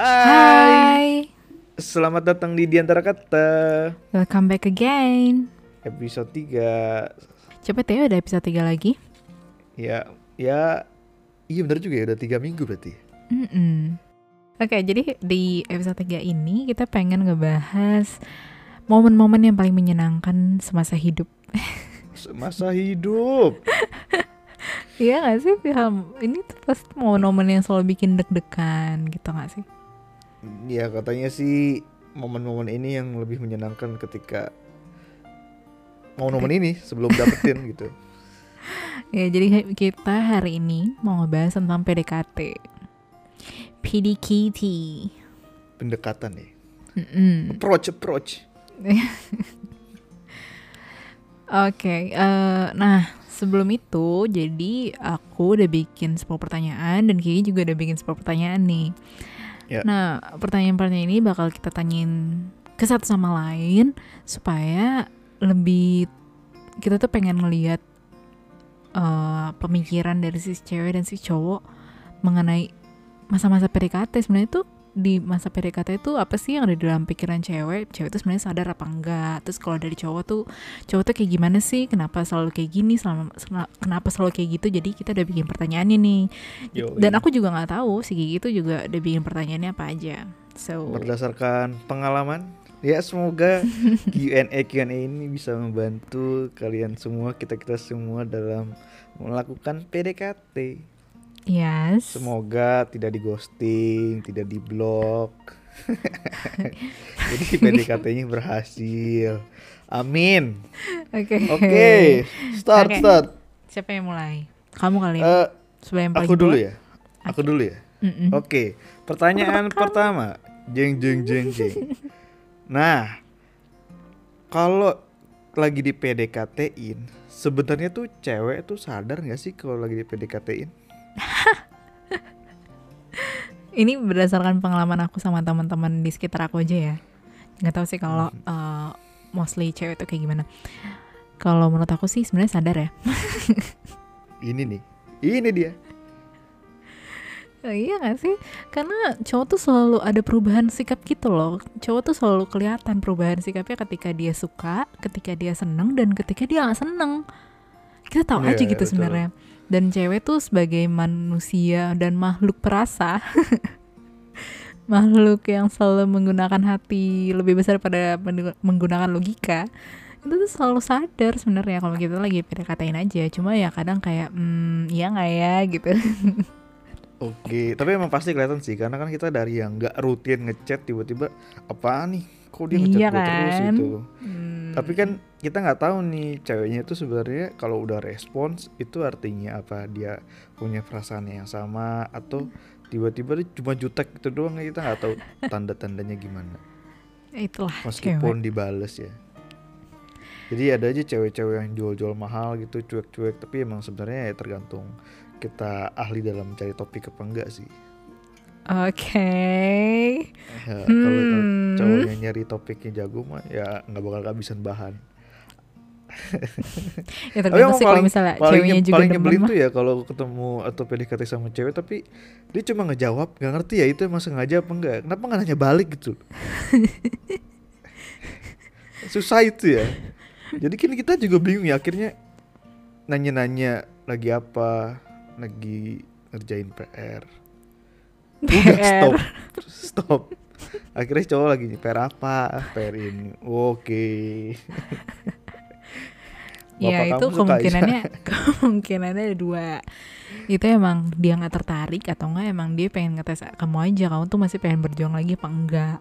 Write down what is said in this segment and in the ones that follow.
Hai. Selamat datang di Di antara Kata Welcome back again. Episode 3 Cepet ya udah episode 3 lagi. Ya, ya Iya bener juga ya, udah 3 minggu berarti Mm-mm. Oke, jadi di episode 3 ini kita pengen ngebahas momen-momen yang paling menyenangkan semasa hidup. Masa hidup Iya gak sih? Ilham? Ini tuh pasti momen-momen yang selalu bikin deg-degan gitu gak sih? Ya katanya sih momen-momen ini yang lebih menyenangkan ketika momen-momen ini sebelum dapetin gitu Ya, jadi kita hari ini mau ngebahas tentang PDKT. PDKT. Pendekatan nih Mm-mm. Approach, approach Oke, eh, nah sebelum itu jadi aku udah bikin 10 pertanyaan dan Kiki juga udah bikin 10 pertanyaan nih. Ya. Nah, pertanyaan-pertanyaan ini bakal kita tanyain ke satu sama lain supaya lebih kita tuh pengen ngelihat eh, pemikiran dari si cewek dan si cowok mengenai masa-masa PDKT sebenarnya tuh di masa PDKT itu apa sih yang ada di dalam pikiran cewek? Cewek itu sebenarnya sadar apa enggak? Terus kalau dari cowok tuh cowok tuh kayak gimana sih? Kenapa selalu kayak gini? Selama, sel- kenapa selalu kayak gitu? Jadi kita udah bikin pertanyaannya nih. Yoi. Dan aku juga nggak tahu si Gigi itu juga udah bikin pertanyaannya apa aja. So Berdasarkan pengalaman Ya semoga Q&A Q&A ini bisa membantu kalian semua kita-kita semua dalam melakukan PDKT yes. Semoga tidak di ghosting, tidak di blok. Jadi PDKT-nya berhasil. Amin. Oke. Oke, start Oke. start. Siapa yang mulai? Kamu kali ya. Eh, Sebagai aku dulu tua. ya. Aku dulu ya. Mm-mm. Oke, pertanyaan pertama. Jeng jeng jeng jeng. Nah, kalau lagi di PDKT-in, sebenarnya tuh cewek tuh sadar nggak sih kalau lagi di PDKT-in? Ini berdasarkan pengalaman aku sama teman-teman di sekitar aku aja ya. Nggak tahu sih kalau eh, mostly cewek itu kayak gimana. Kalau menurut aku sih sebenarnya sadar ya. Ini nih, ini dia. Eh, iya gak sih? Karena cowok tuh selalu ada perubahan sikap gitu loh. Cowok tuh selalu kelihatan perubahan sikapnya ketika dia suka, ketika dia seneng, dan ketika dia gak seneng. Kita tahu Iya, aja gitu sebenarnya. Dan cewek tuh sebagai manusia dan makhluk perasa, makhluk yang selalu menggunakan hati lebih besar pada men- menggunakan logika. Itu tuh selalu sadar sebenarnya kalau kita lagi PDKT-in aja. Cuma ya kadang kayak, hmm, iya nggak ya gitu. Oke, tapi emang pasti kelihatan sih karena kan kita dari yang nggak rutin ngechat tiba-tiba apaan nih? Kok dia ngechat Iya gue terus kan? gitu. Hmm. Tapi kan kita nggak tahu nih ceweknya itu sebenarnya kalau udah respons itu artinya apa? Dia punya perasaan yang sama atau tiba-tiba cuma jutek gitu doang kita nggak tahu tanda-tandanya gimana. itulah Meskipun cewek. dibales ya. Jadi ada aja cewek-cewek yang jual-jual mahal gitu cuek-cuek tapi emang sebenarnya ya tergantung kita ahli dalam mencari topik apa enggak sih. Oke. Ya, kalau Hmm. cowoknya nyari topiknya jago mah ya nggak bakal kehabisan bahan. Ya Tapi tergantung sih kalau misalnya paling, ceweknya juga paling nyebelin tuh ya kalau ketemu atau PDKT sama cewek tapi dia cuma ngejawab nggak ngerti ya itu emang sengaja apa enggak. Kenapa nggak nanya balik gitu? Susah itu ya. Jadi kan kita juga bingung ya akhirnya nanya-nanya lagi apa, lagi ngerjain PR. Udah stop, stop. Akhirnya cowok lagi PR apa? PR ini. Oke. Ya Bapak itu kemungkinannya kemungkinannya ada dua. Itu emang dia nggak tertarik atau enggak emang dia pengen ngetes kamu aja kamu tuh masih pengen berjuang lagi apa enggak?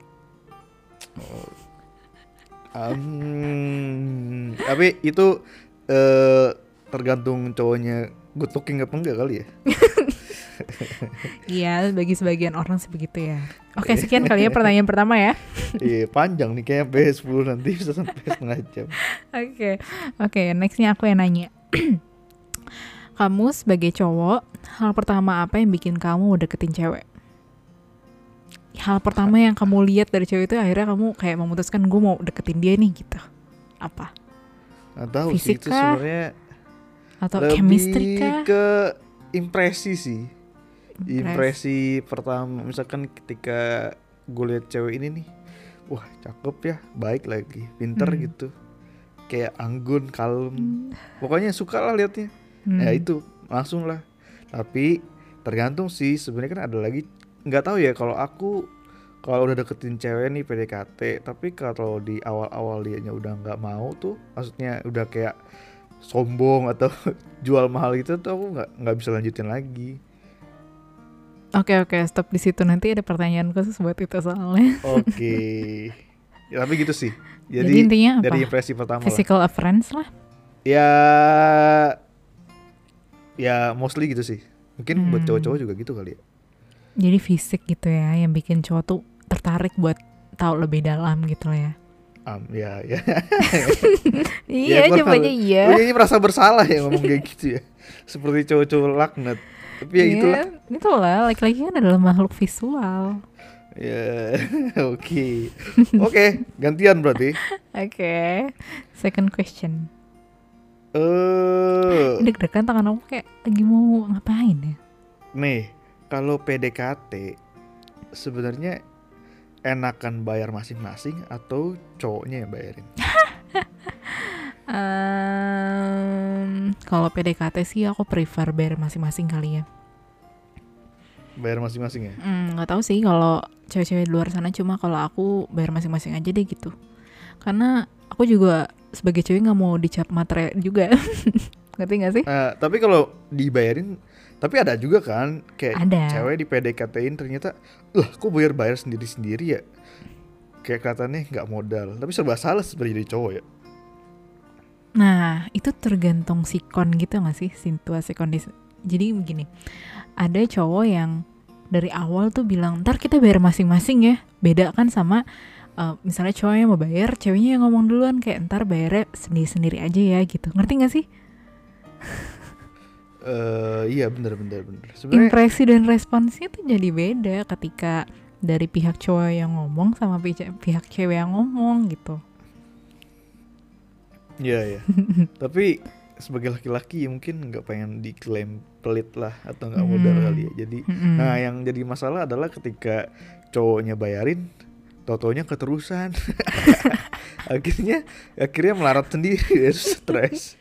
Um, tapi itu eh tergantung cowoknya good looking apa enggak kali ya. Iya bagi sebagian orang sih begitu ya. Oke sekian kali ya pertanyaan pertama ya. Iya panjang nih kayak sampai 10 nanti bisa sampai setengah jam. Oke oke nextnya aku yang nanya. kamu sebagai cowok hal pertama apa yang bikin kamu deketin cewek? Hal pertama yang kamu lihat dari cewek itu akhirnya kamu kayak memutuskan gue mau deketin dia nih gitu. Apa? Nggak tahu sih itu sebenarnya Atau lebih chemistry kah? ke impresi sih. Impresi pertama misalkan ketika gue lihat cewek ini nih wah cakep ya baik lagi pinter Hmm. gitu kayak anggun kalem Hmm. pokoknya suka lah liatnya Hmm. ya itu langsung lah tapi tergantung sih sebenarnya kan ada lagi nggak tahu ya kalau aku kalau udah deketin cewek nih PDKT tapi kalau di awal-awal dianya udah nggak mau tuh maksudnya udah kayak sombong atau jual mahal gitu tuh aku nggak nggak bisa lanjutin lagi Oke oke stop di situ nanti ada pertanyaan khusus buat itu soalnya. oke ya, tapi gitu sih Jadi, jadi, intinya apa? dari impresi pertama lah. Physical appearance lah. ya ya mostly gitu sih mungkin buat Hmm. cowok-cowok juga gitu kali ya Jadi fisik gitu ya yang bikin cowok tuh tertarik buat tahu lebih dalam gitu lah ya. Am, ya ya Iya, gua jawabannya tahu. iya. Gue ini merasa bersalah ya ngomong kayak gitu ya. Seperti cowok-cowok laknat. Tapi ya itulah. Iya, itulah laki-laki kan adalah makhluk visual. Ya, oke. Oke, gantian berarti. Oke. Second question. Eh, Ini deg-degan tangan aku kayak lagi mau ngapain ya? nih, kalau PDKT sebenarnya enakan bayar masing-masing atau cowoknya yang bayarin? Ehm, kalau PDKT sih aku prefer bayar masing-masing kali ya. Bayar masing-masing ya? Hmm, nggak tahu sih kalau cewek-cewek di luar sana cuma kalau aku bayar masing-masing aja deh gitu. Karena aku juga sebagai cewek nggak mau dicap matre juga. Ngerti nggak sih? Nah, tapi kalau dibayarin tapi ada juga kan kayak Ada. cewek di PDKT-in ternyata lah kok bayar-bayar sendiri-sendiri ya kayak katanya nggak modal tapi serba salah sebenarnya jadi cowok ya Nah, itu tergantung sikon gitu gak sih situasi kondisi. Jadi begini, ada cowok yang dari awal tuh bilang, ntar kita bayar masing-masing ya. Beda kan sama eh, misalnya cowoknya mau bayar, ceweknya yang ngomong duluan kayak ntar bayarnya sendiri-sendiri aja ya gitu. Ngerti gak sih? Eh iya bener bener bener Impresi dan responsnya tuh jadi beda ketika dari pihak cowok yang ngomong sama pihak, pihak cewek yang ngomong gitu. Iya iya tapi sebagai laki-laki mungkin nggak pengen diklaim pelit lah atau nggak modal Hmm. kali ya jadi Mm-mm. nah yang jadi masalah adalah ketika cowoknya bayarin totonya keterusan akhirnya akhirnya melarat sendiri ya stres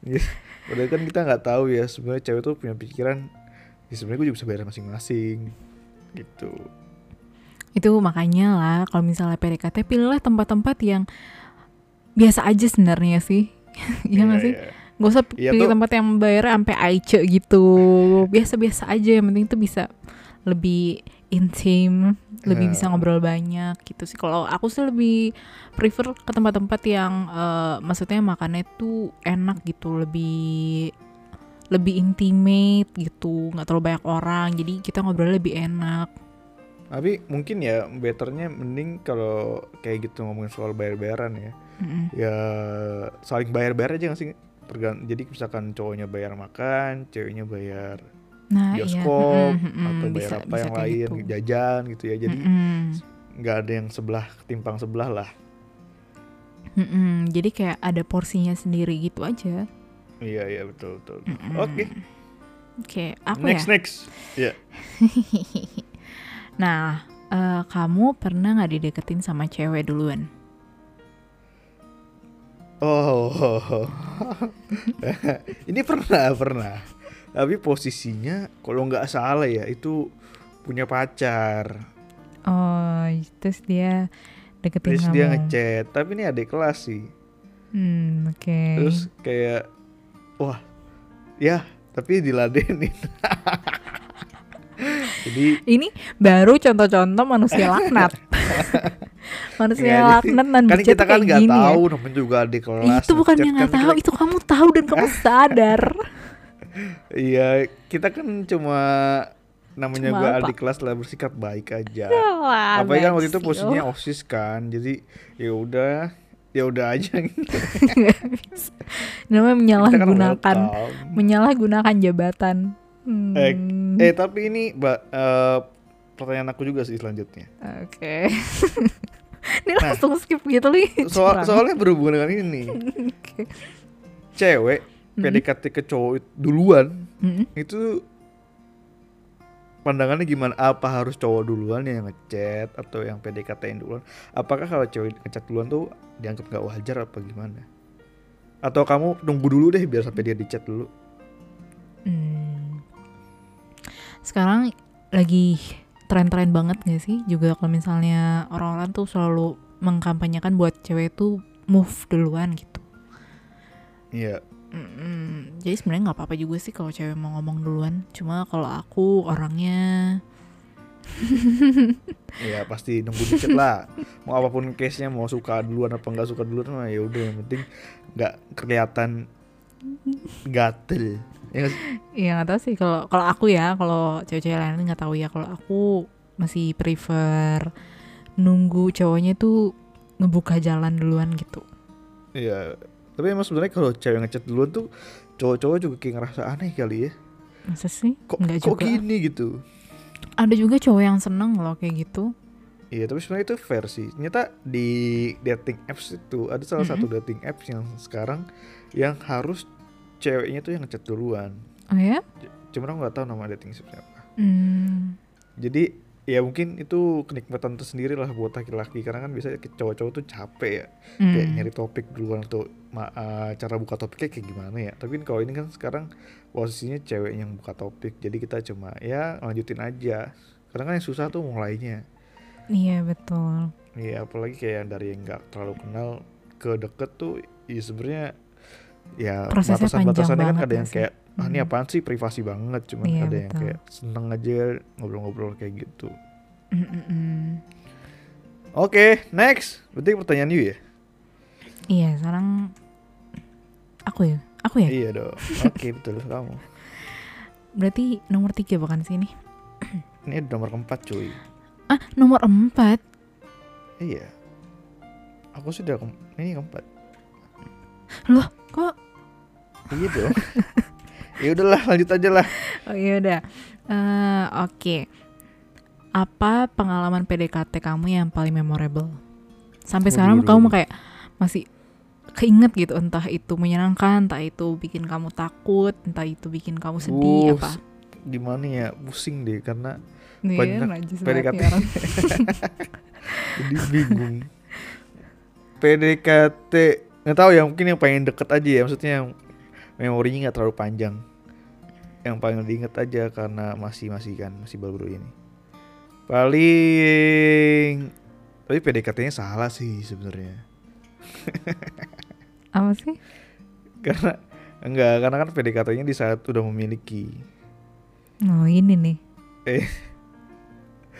Gitu. padahal kan kita nggak tahu ya sebenarnya cewek tuh punya pikiran ya sebenarnya gue juga bisa bayar masing-masing gitu Itu makanya lah kalau misalnya PDKT pilihlah tempat-tempat yang biasa aja sebenarnya sih. Iya nggak sih? Gak usah Iya pilih tuh. tempat yang bayarnya sampai aice gitu. Biasa-biasa aja yang penting itu bisa lebih intim, lebih Ya. bisa ngobrol banyak gitu sih. Kalau aku sih lebih prefer ke tempat-tempat yang eh, maksudnya makannya tuh enak gitu, lebih lebih intimate gitu, nggak terlalu banyak orang. Jadi kita ngobrol lebih enak. Tapi mungkin ya betternya mending kalau kayak gitu ngomongin soal bayar-bayaran ya. Mm-mm. ya saling bayar-bayar aja gak sih? Tergan jadi misalkan cowoknya bayar makan ceweknya bayar Nah, bioskop iya. Mm-mm, atau bayar bisa- apa bisa yang lain gitu. jajan gitu ya. Jadi nggak ada yang sebelah ketimpang sebelah lah. Mm-mm, Jadi kayak ada porsinya sendiri gitu aja. iya iya betul betul oke. Oke, aku next ya. next. Ya Nah, eh, kamu pernah nggak dideketin sama cewek duluan? oh ini pernah pernah tapi posisinya kalau nggak salah ya itu punya pacar Oh, terus dia deketin terus kamu. dia ngechat tapi ini adik kelas sih Hmm, oke. terus kayak wah ya tapi diladenin jadi Ini baru contoh-contoh manusia laknat. manusia jadi- laknat dan kan kita kan nggak ya. tahu namanya juga adik kelas itu bukan yang nggak kan tahu, kita- itu kamu tahu dan kamu sadar. iya kita kan cuma namanya Cuma gua apa? adik kelas lah bersikap baik aja Alah, apalagi kan waktu itu posisinya osis kan jadi ya udah ya udah aja gitu. Namanya kan menyalahgunakan, menyalahgunakan jabatan. Hmm, Eh, eh tapi ini eh, pertanyaan aku juga sih selanjutnya Oke. Ini Nah. langsung skip gitu nih. Soal soalnya berhubungan dengan ini Oke. cewek Mm. PDKT ke cowok duluan Mm. itu pandangannya gimana? Apa harus cowok duluan yang ngechat atau yang PDKT-in duluan? Apakah kalau cewek ngechat duluan tuh dianggap nggak wajar apa gimana? Atau kamu tunggu dulu deh biar sampai dia dicat dulu? Sekarang lagi tren-tren banget gak sih? Juga kalau misalnya orang-orang tuh selalu mengkampanyekan buat cewek tuh move duluan gitu. Iya. Mm-mm. Jadi sebenarnya nggak apa-apa juga sih kalau cewek mau ngomong duluan. Cuma kalau aku orangnya Iya pasti nunggu dicet lah. Mau apa pun case-nya mau suka duluan apa nggak suka duluan mah ya udah yang penting nggak kelihatan gatel. Ya? Iya nggak tahu sih kalau kalau aku ya kalau cewek-cewek lain nggak tahu ya kalau aku masih prefer nunggu cowoknya tuh ngebuka jalan duluan gitu. Iya. Tapi emang sebenarnya kalau cewek ngechat duluan tuh cowok-cowok juga kayak ngerasa aneh kali ya. Masa sih? Kok Nggak kok juga. gini gitu? Ada juga cowok yang seneng loh kayak gitu. Iya tapi sebenarnya itu fair sih. Ternyata di dating apps itu ada salah satu dating apps yang sekarang yang harus ceweknya tuh yang ngechat duluan. Oh ya? Cuman aku nggak tahu nama dating apps apa. Hmm. Jadi ya mungkin itu kenikmatan tersendiri lah buat laki-laki karena kan biasanya cowok-cowok tuh capek ya kayak Hmm. nyari topik duluan atau ma- eh, cara buka topiknya kayak gimana ya. Tapi kalau ini kan sekarang posisinya cewek yang buka topik jadi kita cuma ya lanjutin aja. Karena kan yang susah tuh mulainya. Iya betul. Iya apalagi kayak yang dari yang nggak terlalu kenal ke deket tuh ya sebenarnya ya Prosesnya panjang batasan-batasannya kan ada yang sih? kayak ah ini Hmm. apaan sih privasi banget cuman Iya, ada yang betul. kayak seneng aja ngobrol-ngobrol kayak gitu. Mm-mm-mm. Oke next berarti pertanyaan you ya? Iya sekarang aku ya, aku ya. Iya dong. Oke betul kamu. Berarti nomor tiga bukan sih ini? Ini nomor keempat cuy. Ah nomor empat. Iya. Aku sudah ke ini keempat. Loh kok? Iya dong. ya udahlah lanjut aja lah. Oh iya udah. Eh, Oke. Apa pengalaman PDKT kamu yang paling memorable? Sampai sekarang waduh, kamu kayak masih keinget gitu entah itu menyenangkan, entah itu bikin kamu takut, entah itu bikin kamu sedih Uh, apa. Gimana ya pusing deh karena Nih, banyak PDKT. jadi bingung. PDKT nggak tahu ya mungkin yang pengen deket aja ya maksudnya yang memorinya nggak terlalu panjang. Yang paling diinget aja karena masih masih kan masih baru-baru ini. Paling tapi PDKT-nya salah sih sebenarnya. Apa sih? karena enggak karena kan PDKT-nya di saat udah memiliki Oh ini nih. Eh.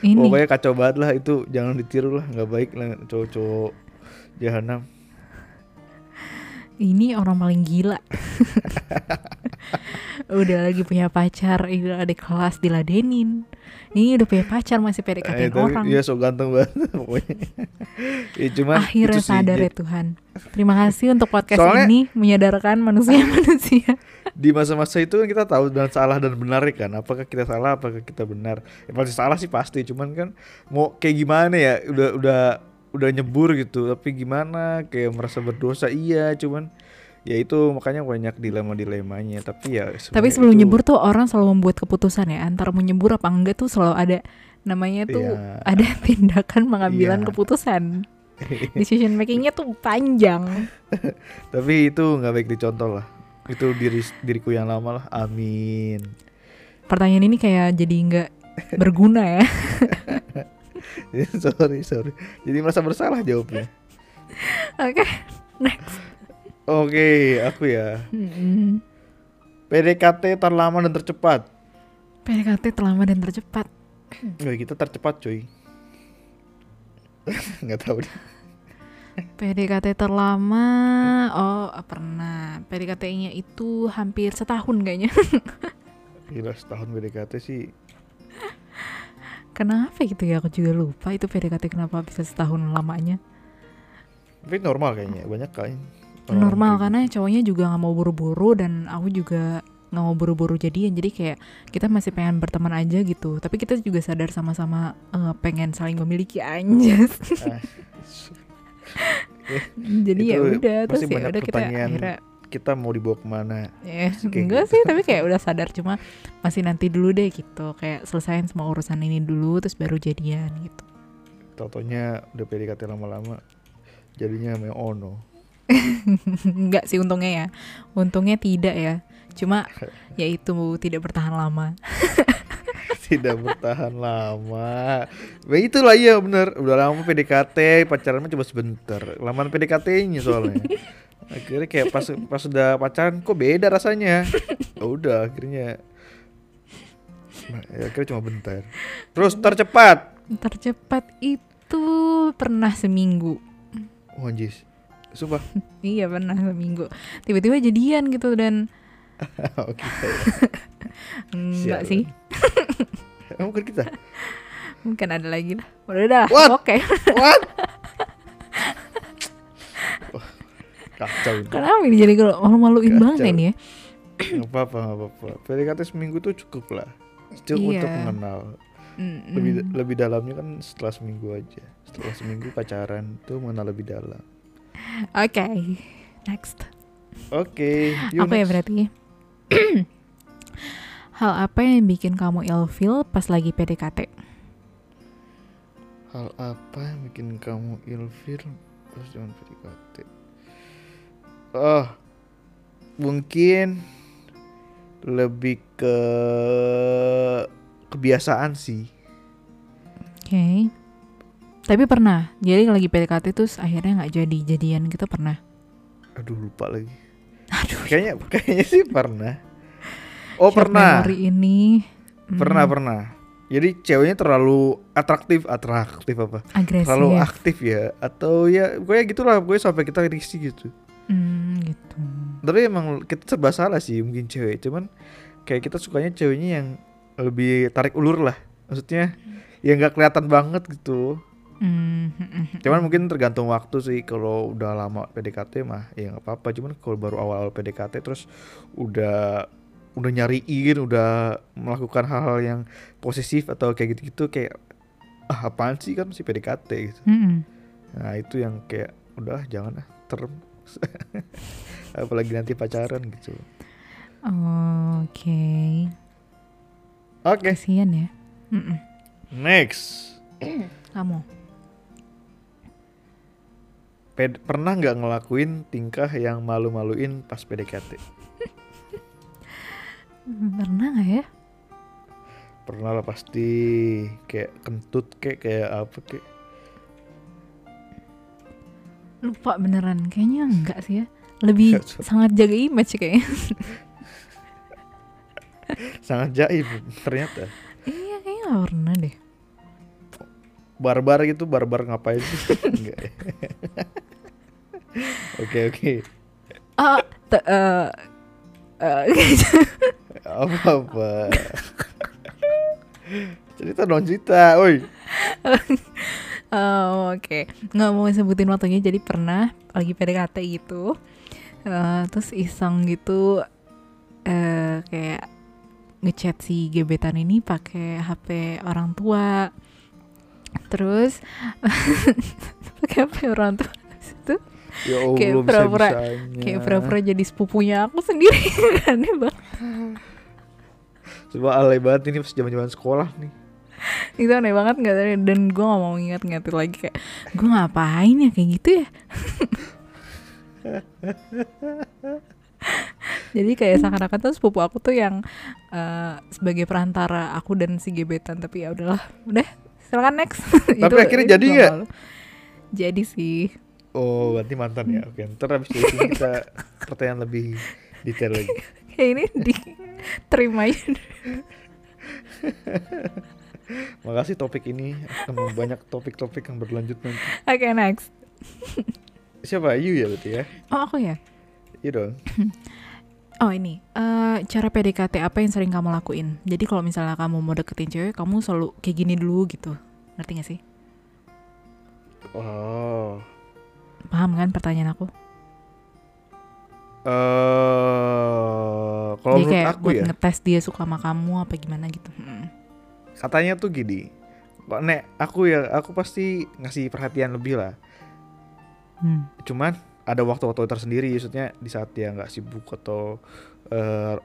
Ini. pokoknya kacau banget lah itu jangan ditiru lah nggak baik lah cowok-cowok jahanam Ini orang paling gila. udah lagi punya pacar, itu ada kelas diladenin. Ini udah punya pacar masih PDKT Eh, orang. ya so ganteng banget pokoknya ya cuman Akhirnya sadar ya Tuhan. Terima kasih untuk podcast Soalnya- ini menyadarkan manusia-manusia. Di masa-masa itu kan kita tahu dan salah dan benar ya kan apakah kita salah apakah kita benar ya pasti salah sih pasti cuman kan mau kayak gimana ya udah udah udah nyebur gitu tapi gimana kayak merasa berdosa iya cuman ya itu makanya banyak dilema dilemanya tapi ya Tapi sebelum itu- nyebur tuh orang selalu membuat keputusan ya antara mau nyebur apa enggak tuh selalu ada namanya tuh Iya. ada tindakan pengambilan Iya. keputusan. Decision makingnya tuh panjang. Tapi itu nggak baik dicontoh lah. Itu diri diriku yang lama lah. Amin. Pertanyaan ini kayak jadi nggak berguna ya. sorry sorry. Jadi merasa bersalah jawabnya. Oke. Oke, aku ya. Mm-mm. PDKT terlama dan tercepat. PDKT terlama dan tercepat. Nggak kita tercepat cuy. Nggak tahu deh. PDKT terlama, oh pernah. PDKT-nya itu hampir setahun kayaknya. Gila setahun PDKT sih. Kenapa gitu ya? Aku juga lupa itu PDKT kenapa bisa setahun lamanya. Tapi normal kayaknya. Banyak kali. Normal karena cowoknya juga nggak mau buru-buru dan aku juga nggak mau buru-buru jadian. Jadi kayak kita masih pengen berteman aja gitu. Tapi kita juga sadar sama-sama eh, pengen saling memiliki anjas. Jadi ya udah terus ya udah kita akhirnya kita mau dibawa ke mana. Ya, Kayak enggak gitu. sih, tapi kayak udah sadar cuma masih nanti dulu deh gitu. Kayak selesain semua urusan ini dulu terus baru jadian gitu. Totonya udah PDKT lama-lama jadinya main ono. enggak sih untungnya ya. Untungnya tidak ya. Cuma ya itu tidak bertahan lama. Tidak bertahan lama. Nah, itulah iya bener Udah lama PDKT, pacaran mah cuma sebentar. Lamaan PDKT-nya soalnya. Akhirnya kayak pas pas udah pacaran kok beda rasanya. Ya udah akhirnya Nah, ya, akhirnya cuma bentar. Terus tercepat. Tercepat itu pernah seminggu. Oh anjis. Sumpah. Iya pernah seminggu. Tiba-tiba jadian gitu dan Oke. enggak Sialan. sih. Emang bukan kita? Mungkin ada lagi lah. Udah dah. What? Oke. What? Wah, Kacau ini. Kenapa ini jadi kalau malu-maluin banget ini ya? Gak apa-apa, gak apa-apa. PDKT seminggu tuh cukup lah. Cukup Iya. untuk mengenal. Mm-mm. Lebih lebih dalamnya kan setelah seminggu aja. Setelah seminggu pacaran tuh mengenal lebih dalam. Oke. Next. Oke, yuk Apa ya next. berarti? Hal apa yang bikin kamu ilfeel pas lagi PDKT? Hal apa yang bikin kamu ilfil pas zaman PDKT? Oh, mungkin lebih ke kebiasaan sih. Oke. Tapi pernah. Jadi lagi PDKT terus akhirnya nggak jadi jadian gitu pernah. Aduh lupa lagi. Aduh. Kayaknya kayaknya sih pernah. Oh short pernah. Memori ini. hmm, Pernah pernah. Jadi ceweknya terlalu atraktif, atraktif apa? Agresif. Terlalu aktif ya atau ya pokoknya gitulah pokoknya sampai kita risih gitu. Hmm, gitu. Tapi emang kita serba salah sih mungkin cewek, cuman kayak kita sukanya ceweknya yang lebih tarik ulur lah. Maksudnya ya nggak kelihatan banget gitu. Hmm, hmm, hmm, hmm. Cuman mungkin tergantung waktu sih kalau udah lama PDKT mah ya nggak apa-apa. Cuman kalau baru awal-awal PDKT terus udah udah nyariin, udah melakukan hal-hal yang posesif atau kayak gitu-gitu kayak ah apaan sih kan si PDKT gitu. Hmm, hmm. Nah itu yang kayak udah jangan ah term. Apalagi nanti pacaran gitu. Oke. Oke, Kasian ya. Mm-mm. next. Kamu. Ped- pernah nggak ngelakuin tingkah yang malu-maluin pas PDKT? Pernah nggak ya? Pernah lah pasti kayak kentut kayak kayak apa kayak Lupa beneran. Kayaknya enggak sih ya. Lebih sangat jaga image kayaknya. sangat jaim ternyata. iya, kayaknya nggak pernah deh. Barbar gitu, barbar ngapain sih? Enggak ya. Oke oke. Ah, te- eh, eh, Apa apa? cerita dong cerita, oi. Oh, Oke, nggak mau sebutin waktunya. Jadi pernah lagi PDKT gitu, eh, terus iseng gitu, eh, kayak ngechat si gebetan ini pakai HP orang tua. Terus pakai HP orang tua itu Ya Allah Kayak pura-pura- kayak pura-pura jadi sepupunya aku sendiri aneh banget. Coba alay banget ini pas zaman-zaman sekolah nih. itu aneh banget nggak tadi dan gue gak mau ingat-ingat lagi kayak gue ngapain ya kayak gitu ya jadi kayak seakan-akan tuh sepupu aku tuh yang eh, sebagai perantara aku dan si gebetan tapi ya udahlah udah silakan next Tapi akhirnya jadi gua nggak? jadi sih Oh, berarti mantan ya. Oke, ntar habis dari sini kita pertanyaan lebih detail lagi. kayak ini diterima Makasih topik ini akan banyak topik-topik yang berlanjut nanti. oke next Siapa? You ya berarti ya? oh aku ya Iya dong. Oh ini, eh, cara PDKT apa yang sering kamu lakuin? Jadi kalau misalnya kamu mau deketin cewek, kamu selalu kayak gini dulu gitu. Ngerti gak sih? Oh. Paham kan pertanyaan aku? Eh, kalau Jadi menurut kayak aku buat ya, ngetes dia suka sama kamu apa gimana gitu. Hmm. katanya tuh gini. Kok nek aku ya, aku pasti ngasih perhatian lebih lah. Hmm. Cuman ada waktu-waktu tersendiri maksudnya di saat dia nggak sibuk atau eh,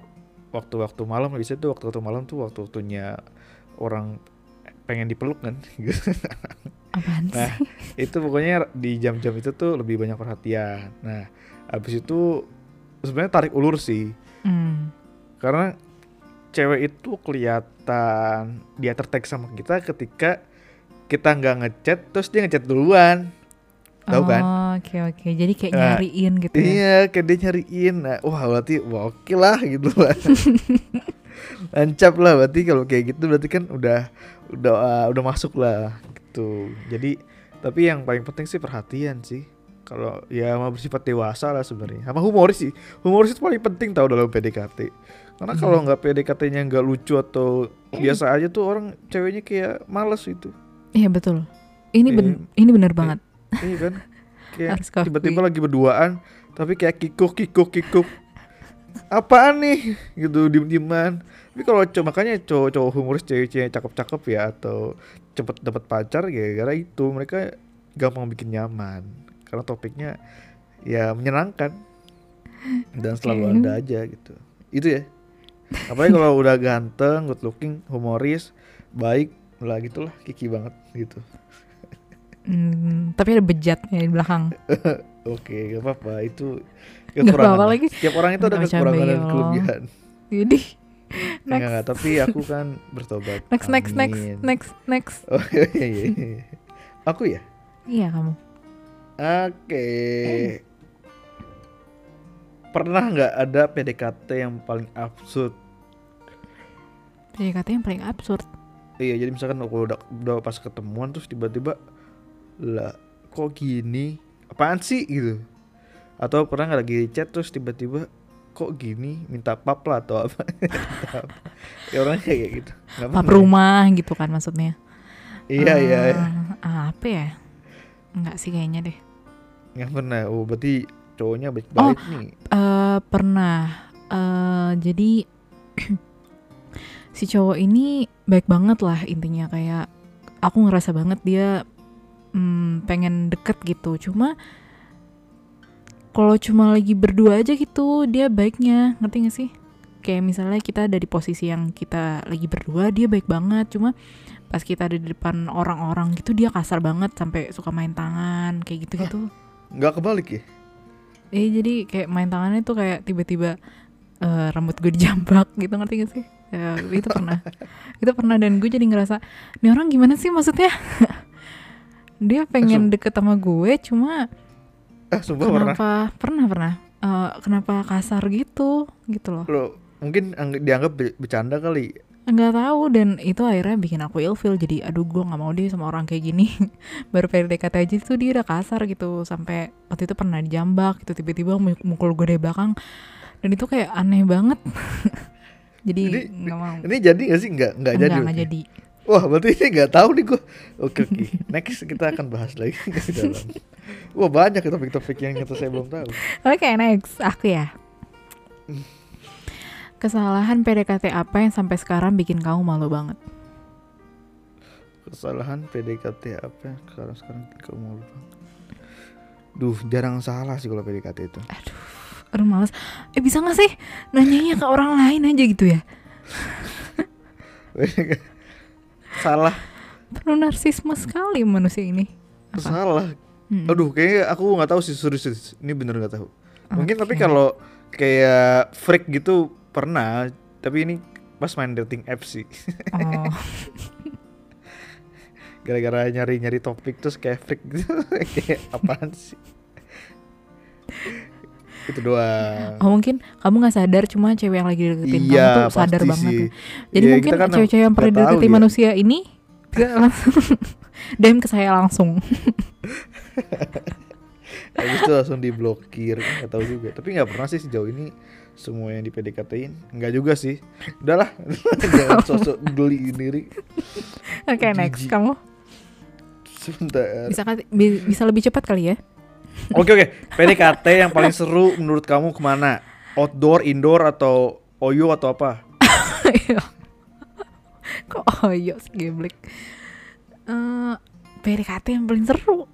waktu-waktu malam biasanya tuh waktu-waktu malam tuh waktu-waktunya orang pengen dipeluk kan Apaan Nah, sih? itu pokoknya di jam-jam itu tuh lebih banyak perhatian. Nah, habis itu sebenarnya tarik ulur sih, Hmm. karena cewek itu kelihatan dia tertarik sama kita ketika kita nggak ngechat, terus dia ngechat duluan. Tahu kan? Oh, Oke oke. Jadi kayak Nah, nyariin gitu ya. Iya, kayak dia nyariin. Nah, wah berarti wah oke lah gitu lah. Lancap lah berarti kalau kayak gitu berarti kan udah udah uh, udah masuk lah gitu. Jadi tapi yang paling penting sih perhatian sih. Kalau ya mau bersifat dewasa lah sebenarnya. Sama humoris sih. Humoris itu paling penting tahu dalam PDKT. Karena Hmm. kalau nggak PDKT-nya nggak lucu atau biasa aja tuh orang ceweknya kayak males itu. Iya betul. Ini ben Iya. ini bener banget. Iya kan? Kayak tiba-tiba lagi berduaan tapi kayak kikuk kikuk kikuk. Apaan nih? Gitu diem-dieman. Tapi kalau cowok makanya cowok-cowok humoris cewek-cewek cakep-cakep ya atau cepet dapat pacar gara-gara itu mereka gampang bikin nyaman karena topiknya ya menyenangkan dan selalu Oke. ada aja gitu. Itu ya. Apalagi kalau udah ganteng, good looking, humoris, baik, lah gitulah kiki banget gitu. Hmm, tapi ada bejatnya di belakang. Oke, gak apa-apa. Itu kekurangan. lah. lagi. Setiap orang itu ada kekurangan dan ya kelebihan. Jadi next enggak, tapi aku kan bertobat. next next next next next. Oh, iya, iya, iya. Aku ya? Iya kamu. Oke. Pernah nggak ada PDKT yang paling absurd? PDKT yang paling absurd. Iya, jadi misalkan aku udah, udah pas ketemuan terus tiba-tiba lah kok gini? Apaan sih gitu? Atau pernah nggak lagi chat terus tiba-tiba kok gini minta pap lah atau apa? Ya orangnya kayak gitu. Nggak Pap ya? rumah gitu kan maksudnya. Iya iya. iya. Eh, Apa ya? Enggak sih kayaknya deh. Nggak pernah. Oh berarti cowoknya baik-baik nih. eh pernah. eh jadi si cowok ini baik banget lah intinya kayak aku ngerasa banget dia mm, pengen deket gitu. Cuma kalau cuma lagi berdua aja gitu dia baiknya ngerti gak sih? Kayak misalnya kita ada di posisi yang kita lagi berdua dia baik banget. Cuma pas kita ada di depan orang-orang gitu dia kasar banget sampai suka main tangan kayak gitu-gitu. Nggak kebalik ya? Eh jadi kayak main tangannya tuh kayak tiba-tiba eh, rambut gue dijambak gitu ngerti gak sih? Ya, itu pernah. itu pernah dan gue jadi ngerasa, ini orang gimana sih maksudnya? Dia pengen deket sama gue, cuma Ah sumpah pernah. kenapa? Pernah pernah. Eh, kenapa kasar gitu? Gitu loh? Lo mungkin ang- dianggap be- bercanda kali. Nggak tahu dan itu akhirnya bikin aku ilfeel. Jadi aduh gue nggak mau deh sama orang kayak gini. Baru PDKT aja tuh dia udah kasar gitu. Sampai waktu itu pernah dijambak gitu. Tiba-tiba mu- mukul gue dari belakang. Dan itu kayak aneh banget. Jadi nggak mau. Ini jadi gak sih? Nggak, nggak jadi. nggak jadi Wah berarti ini nggak tahu nih gue. Oke oke. Next kita akan bahas lagi ke dalam. Wah banyak ya topik-topik yang ternyata saya belum tahu. oke next aku ya kesalahan PDKT apa yang sampai sekarang bikin kamu malu banget Kesalahan PDKT apa yang sekarang sekarang kamu mau lupa? Duh jarang salah sih kalau PDKT itu. aduh males eh bisa nggak sih nanyanya ke orang lain aja gitu ya salah, penuh narsisme sekali manusia ini Apa? salah. Hmm. Aduh kayaknya aku nggak tahu sih serius, serius. Ini bener nggak tahu. Mungkin tapi kalau kayak freak gitu pernah. Tapi ini pas main dating apps sih. oh Gara-gara nyari-nyari topik terus kayak freak gitu. kayak apaan sih? Itu doang. Oh mungkin kamu nggak sadar cuma cewek yang lagi deketin kamu Iya, tuh sadar banget. sih. ya. Jadi Iya, mungkin kan cewek-cewek yang pernah deketin dia. manusia ini bisa langsung DM ke saya langsung. Habis itu langsung diblokir nggak tahu juga. Tapi nggak pernah sih sejauh ini semua yang di PDKT-in. Nggak juga sih. Udahlah, jangan sosok geli sendiri. Oke next Jijik. kamu Sebentar. bisa bisa lebih cepat kali ya? Oke oke. PDKT yang paling seru menurut kamu ke mana? Outdoor, indoor atau oyo atau apa? Kok oh iya geblek. Eh PDKT yang paling seru.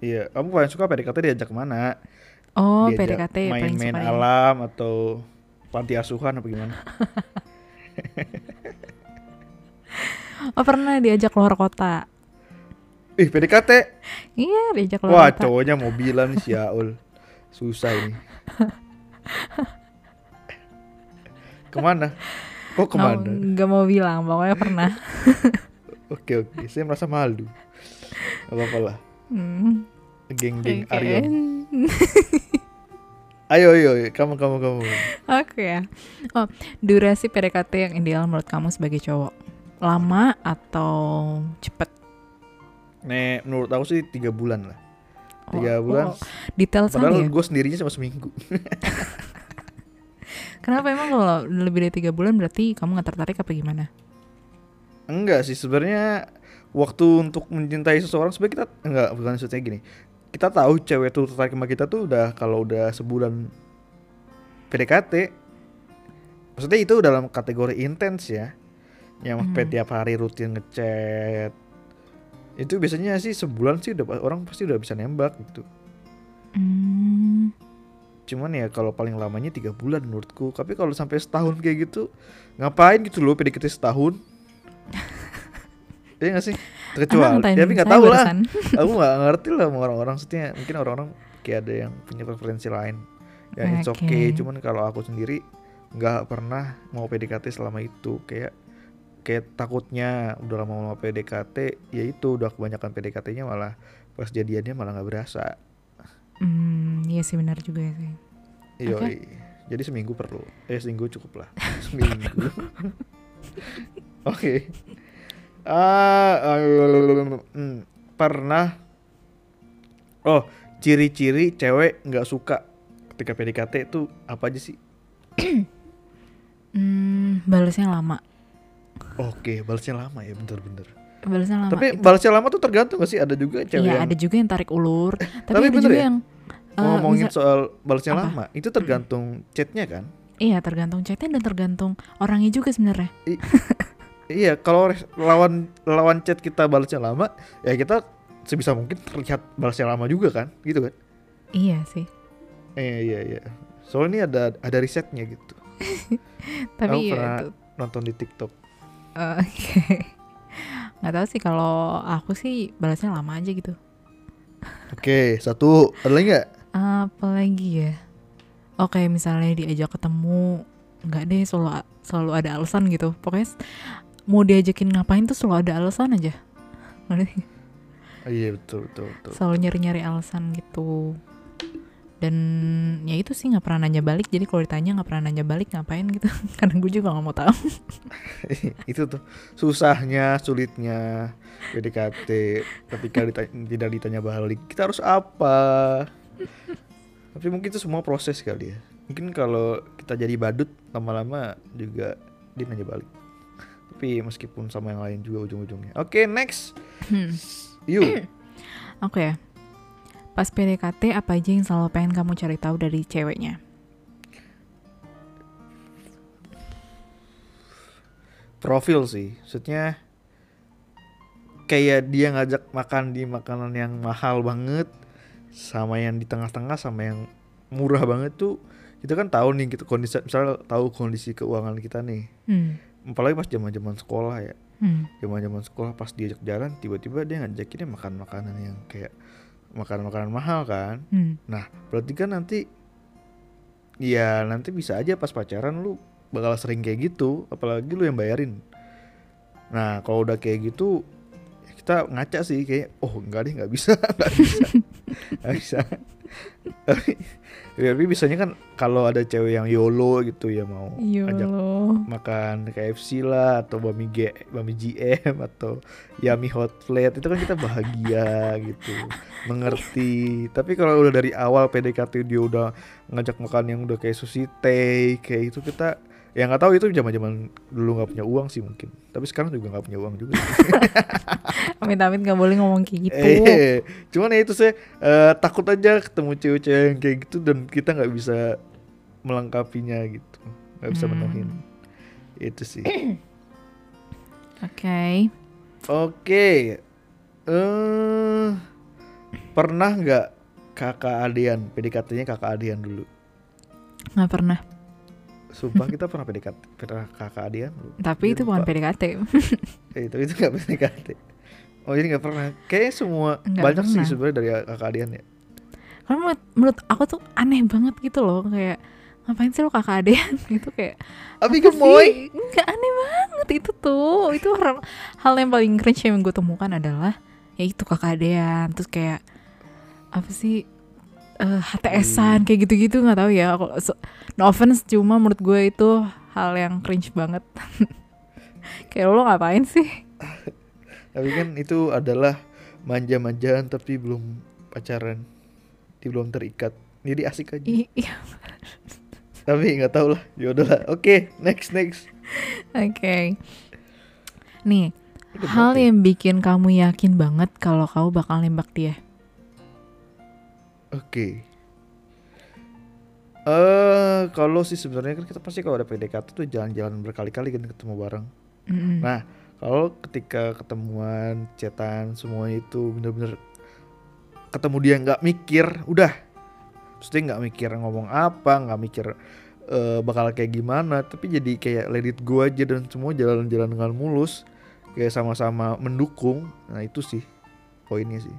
Iya, kamu paling suka PDKT diajak ke mana? Oh, diajak PDKT paling main-main suka ya. alam atau panti asuhan apa gimana Oh, pernah diajak keluar kota. Ih PDKT Iya, diajak wah keluar kota. cowoknya mobilan si Yaul susah ini ke mana kok ke mana nggak mau bilang, pokoknya pernah. oke oke saya merasa malu Gak apa-apa lah Hmm, geng-geng oke. Aryon ayo ayo ayo. kamu kamu kamu Oke ya. Oh, durasi PDKT yang ideal menurut kamu sebagai cowok? Lama atau cepet? Nek menurut aku sih tiga bulan lah tiga Oh, bulan oh, detail padahal sekali ya. gue sendirinya cuma seminggu Kenapa emang kalau lebih dari tiga bulan berarti kamu nggak tertarik apa gimana? enggak sih sebenarnya waktu untuk mencintai seseorang sebenarnya kita enggak bukan maksudnya gini kita tahu cewek tuh tertarik sama kita tuh udah kalau udah sebulan PDKT maksudnya itu dalam kategori intens ya yang Hmm. tiap hari rutin ngechat itu biasanya sih sebulan sih udah orang pasti udah bisa nembak gitu Hmm, cuman ya kalau paling lamanya tiga bulan menurutku tapi kalau sampai setahun kayak gitu ngapain gitu loh PDKT setahun Iya gak sih? Terkecuali, ngatain tapi nggak tahu lah. Aku nggak ngerti lah orang-orang. Maksudnya mungkin orang-orang kayak ada yang punya preferensi lain. Ya it's Oke. okay. Cuman kalau aku sendiri nggak pernah mau PDKT selama itu. Kayak kayak takutnya udah lama mau PDKT, ya itu udah kebanyakan PDKT-nya malah pas jadiannya malah nggak berasa. Hmm, iya sih benar juga sih. Iya. Oke. Jadi seminggu perlu. Eh seminggu cukup lah. seminggu. Oke. Ah, ah, hmm, pernah. Oh, ciri-ciri cewek nggak suka ketika PDKT itu apa aja sih? Hmm, balasnya lama. Oke, balasnya lama ya, bener-bener. Balasnya lama. Tapi Itu- balasnya lama tuh tergantung gak sih? Ada juga cewek Iya, yang ada juga yang tarik ulur. tapi, tapi ada juga ya? yang eh, ngomongin bisa- soal balasnya Apa? lama. Itu tergantung chatnya kan? Iya, tergantung chatnya dan tergantung orangnya juga sebenarnya. Iya, kalau lawan lawan chat kita balasnya lama, ya kita sebisa mungkin terlihat balasnya lama juga kan, gitu kan? Iya sih. Eh, iya iya. Soalnya ini ada ada risetnya gitu. Tapi Aku ya pernah itu. nonton di TikTok. Eh, Oke. Nggak tahu sih kalau aku sih balasnya lama aja gitu. Oke, satu ada lagi nggak? Apalagi ya? Oke, misalnya diajak ketemu, nggak deh selalu selalu ada alasan gitu. Pokoknya mau diajakin ngapain tuh selalu ada alasan aja. Ngerti? Oh, iya betul betul betul. Selalu nyari-nyari alasan gitu. Dan ya itu sih nggak pernah nanya balik. Jadi kalau ditanya nggak pernah nanya balik ngapain gitu. Karena gue juga nggak mau tahu. itu tuh susahnya, sulitnya PDKT ketika dita- tidak ditanya balik. Kita harus apa? Tapi mungkin itu semua proses kali ya. Mungkin kalau kita jadi badut lama-lama juga dia nanya balik. Tapi meskipun sama yang lain juga ujung-ujungnya. Oke, next. Hmm. You. Oke ya. Pas PDKT apa aja yang selalu pengen kamu cari tahu dari ceweknya? profil sih maksudnya kayak dia ngajak makan di makanan yang mahal banget sama yang di tengah-tengah sama yang murah banget tuh kita kan tahu nih gitu kondisi misalnya tahu kondisi keuangan kita nih Hmm. apalagi pas zaman-zaman sekolah ya Hmm. zaman-zaman sekolah pas diajak jalan tiba-tiba dia ngajakinnya makan makanan yang kayak makanan-makanan mahal kan Hmm. Nah, berarti kan nanti ya nanti bisa aja pas pacaran lu bakal sering kayak gitu, apalagi lu yang bayarin. Nah, kalau udah kayak gitu kita ngaca sih kayak oh enggak deh nggak bisa, nggak bisa. Nggak bisa. Tapi biasanya kan kalau ada cewek yang YOLO gitu ya mau ajak Yolo. makan KFC lah atau bami G, bami GM atau Yummy Hot Plate itu kan kita bahagia gitu mengerti tapi kalau udah dari awal PDKT dia udah ngajak makan yang udah kayak sushi teh kayak itu kita ya nggak tahu itu zaman zaman dulu nggak punya uang sih mungkin. Tapi sekarang juga nggak punya uang juga Amit-amit gak boleh ngomong kayak gitu. eh cuman ya itu saya eh, takut aja ketemu cewek-cewek yang kayak gitu dan kita nggak bisa melengkapinya gitu. Nggak bisa Hmm. menuhin. Itu sih. Oke. Oke, eh pernah nggak kakak adean, PDKT-nya kakak adean dulu. nggak pernah Sumpah kita pernah PDKT, pernah kakak lu. tapi itu bukan Lupa. PDKT Eh, itu itu nggak PDKT. Oh ini nggak pernah. Kayaknya semua Nggak banyak sih pernah. sebenarnya dari kakak adean ya. karena menurut, menurut aku tuh aneh banget gitu loh kayak ngapain sih lo kakak adean gitu kayak Tapi gemoy. sih? Nggak aneh banget itu tuh itu hal, hal yang paling cringe yang gue temukan adalah ya itu kakak adean terus kayak apa sih eh, HTSan kayak gitu-gitu nggak tahu ya no offense cuma menurut gue itu hal yang cringe banget kayak lo ngapain sih Tapi kan itu adalah manja-manjaan tapi belum pacaran, Dia belum terikat. Jadi asik aja. Iya Tapi nggak tahu lah. Ya udahlah. Oke, next next. oke nih Udah hal ya? yang bikin kamu yakin banget kalau kamu bakal nembak dia Oke. Eh, kalau sih sebenarnya kan kita pasti kalau ada PDKT tuh jalan-jalan berkali-kali kan ketemu bareng. Mm-mm. Nah, kalau ketika ketemuan, chatan, semua itu bener-bener ketemu dia nggak mikir, udah, Maksudnya nggak mikir ngomong apa, nggak mikir eh, bakal kayak gimana, tapi jadi kayak let it go aja dan semua jalan-jalan dengan mulus, kayak sama-sama mendukung. Nah itu sih poinnya sih.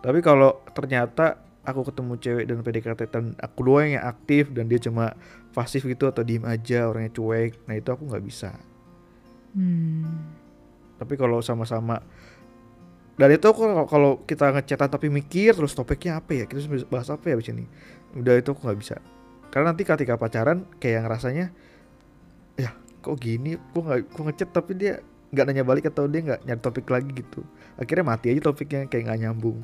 Tapi kalau ternyata aku ketemu cewek dan PDKT dan aku doang yang aktif dan dia cuma pasif gitu atau diem aja orangnya cuek, nah itu aku nggak bisa. Hmm. Tapi kalau sama-sama dan itu aku kalau- kalau kita ngechatan tapi mikir terus topiknya apa ya? Kita bahas apa ya abis ini? Udah itu aku nggak bisa. Karena nanti ketika pacaran kayak ngerasanya ya kok gini? Kok nggak kok ngechat tapi dia nggak nanya balik atau dia nggak nyari topik lagi gitu. Akhirnya mati aja topiknya kayak nggak nyambung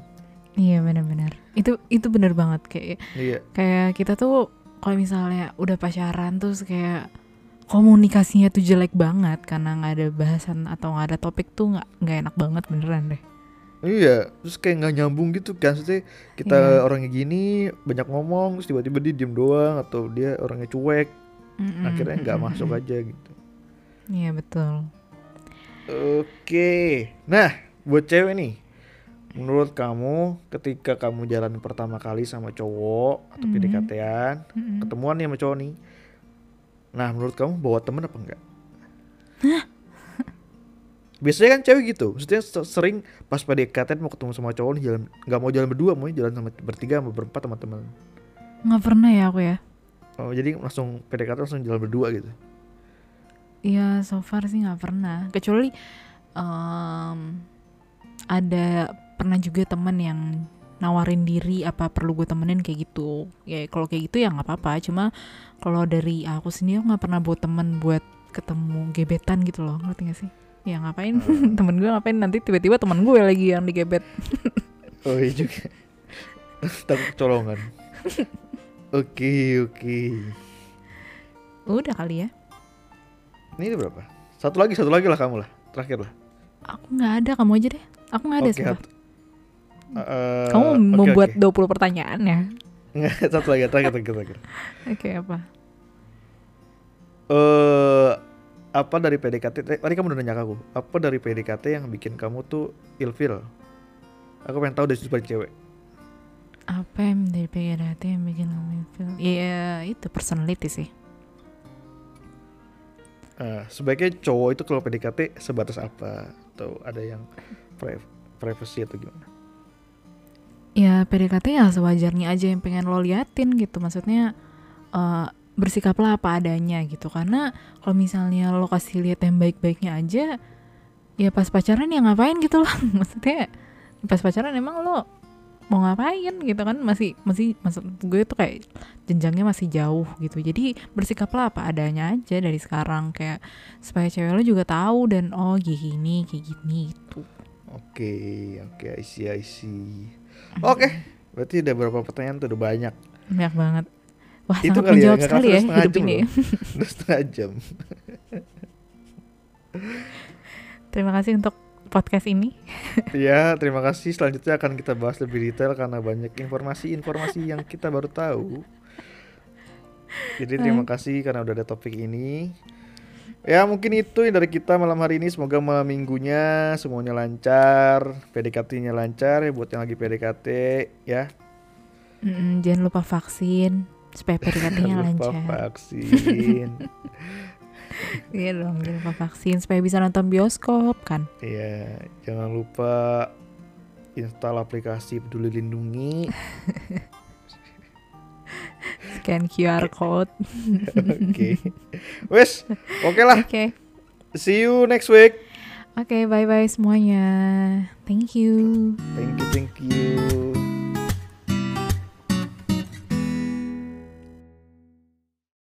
Iya benar-benar. Itu itu benar banget kayak iya kayak kita tuh kalau misalnya udah pacaran terus kayak komunikasinya tuh jelek banget karena nggak ada bahasan atau nggak ada topik tuh nggak nggak enak banget beneran deh. iya terus kayak nggak nyambung gitu kan maksudnya kita Iya. orangnya gini banyak ngomong terus tiba-tiba dia diem doang atau dia orangnya cuek Mm-mm, akhirnya nggak masuk aja gitu Iya betul. Oke, nah buat cewek nih, menurut kamu ketika kamu jalan pertama kali sama cowok atau Mhm. PDKT-an, Mm-mm. ketemuan nih sama cowok nih, nah menurut kamu bawa temen apa enggak? Biasanya kan cewek gitu, maksudnya se- sering pas PDKT mau ketemu sama cowok nih jalan, nggak mau jalan berdua, mau jalan sama bertiga, sama berempat sama teman. Nggak pernah ya aku ya. Oh jadi langsung PDKT langsung jalan berdua gitu. Iya so far sih nggak pernah. Kecuali em, ada pernah juga temen yang nawarin diri apa perlu gue temenin kayak gitu. Ya kalau kayak gitu ya nggak apa-apa. Cuma kalau dari aku sendiri nggak pernah buat temen buat ketemu gebetan gitu loh. Ngerti gak sih? Ya ngapain temen gue ngapain nanti tiba-tiba temen gue lagi yang digebet. Oh iya juga. Takut colongan. Oke oke. Udah kali ya. Ini udah berapa? Satu lagi, satu lagi lah kamu lah. Terakhir lah. Aku nggak ada, kamu aja deh. Aku nggak ada sumpah. satu. Eh, Kamu oke, membuat oke. 20 pertanyaan ya. Satu lagi, terakhir, terakhir, terakhir. Oke apa? Eh, apa dari PDKT? eh, Tadi kamu udah nanya aku. Apa dari PDKT yang bikin kamu tuh ilfeel? Aku pengen tahu dari sudut pandang cewek. Apa yang dari PDKT yang bikin kamu feel? Ya itu personality sih. Eh, sebaiknya cowok itu kalau PDKT sebatas apa? Atau ada yang pri- privacy atau gimana? Ya PDKT ya sewajarnya aja yang pengen lo liatin gitu. Maksudnya eh, bersikaplah apa adanya gitu. Karena kalau misalnya lo kasih lihat yang baik-baiknya aja, ya pas pacaran ya ngapain gitu loh. Maksudnya pas pacaran emang lo mau ngapain gitu kan masih masih maksud gue tuh kayak jenjangnya masih jauh gitu jadi bersikaplah apa adanya aja dari sekarang kayak supaya cewek lo juga tahu dan oh gini kayak gini gitu Oke, oke, I see, I see. Oke, berarti udah berapa pertanyaan tuh udah banyak. banyak banget wah Itu kali ya, menjawab nggak sekali ya hidup jam ini loh. Udah setengah jam. terima kasih untuk podcast ini Ya, terima kasih. Selanjutnya akan kita bahas lebih detail karena banyak informasi-informasi yang kita baru tahu. Jadi terima kasih karena udah ada topik ini. Ya mungkin itu yang dari kita malam hari ini. Semoga malam minggunya semuanya lancar, PDKT-nya lancar ya buat yang lagi PDKT ya. Mm-mm, jangan lupa vaksin supaya PDKT-nya Jangan lupa lancar. vaksin. Iya dong, jangan lupa vaksin supaya bisa nonton bioskop kan. Iya, jangan lupa install aplikasi Peduli Lindungi. Scan QR code. Oke. Wes, oke lah. Oke. See you next week. Oke, bye-bye semuanya. Thank you. Thank you, thank you.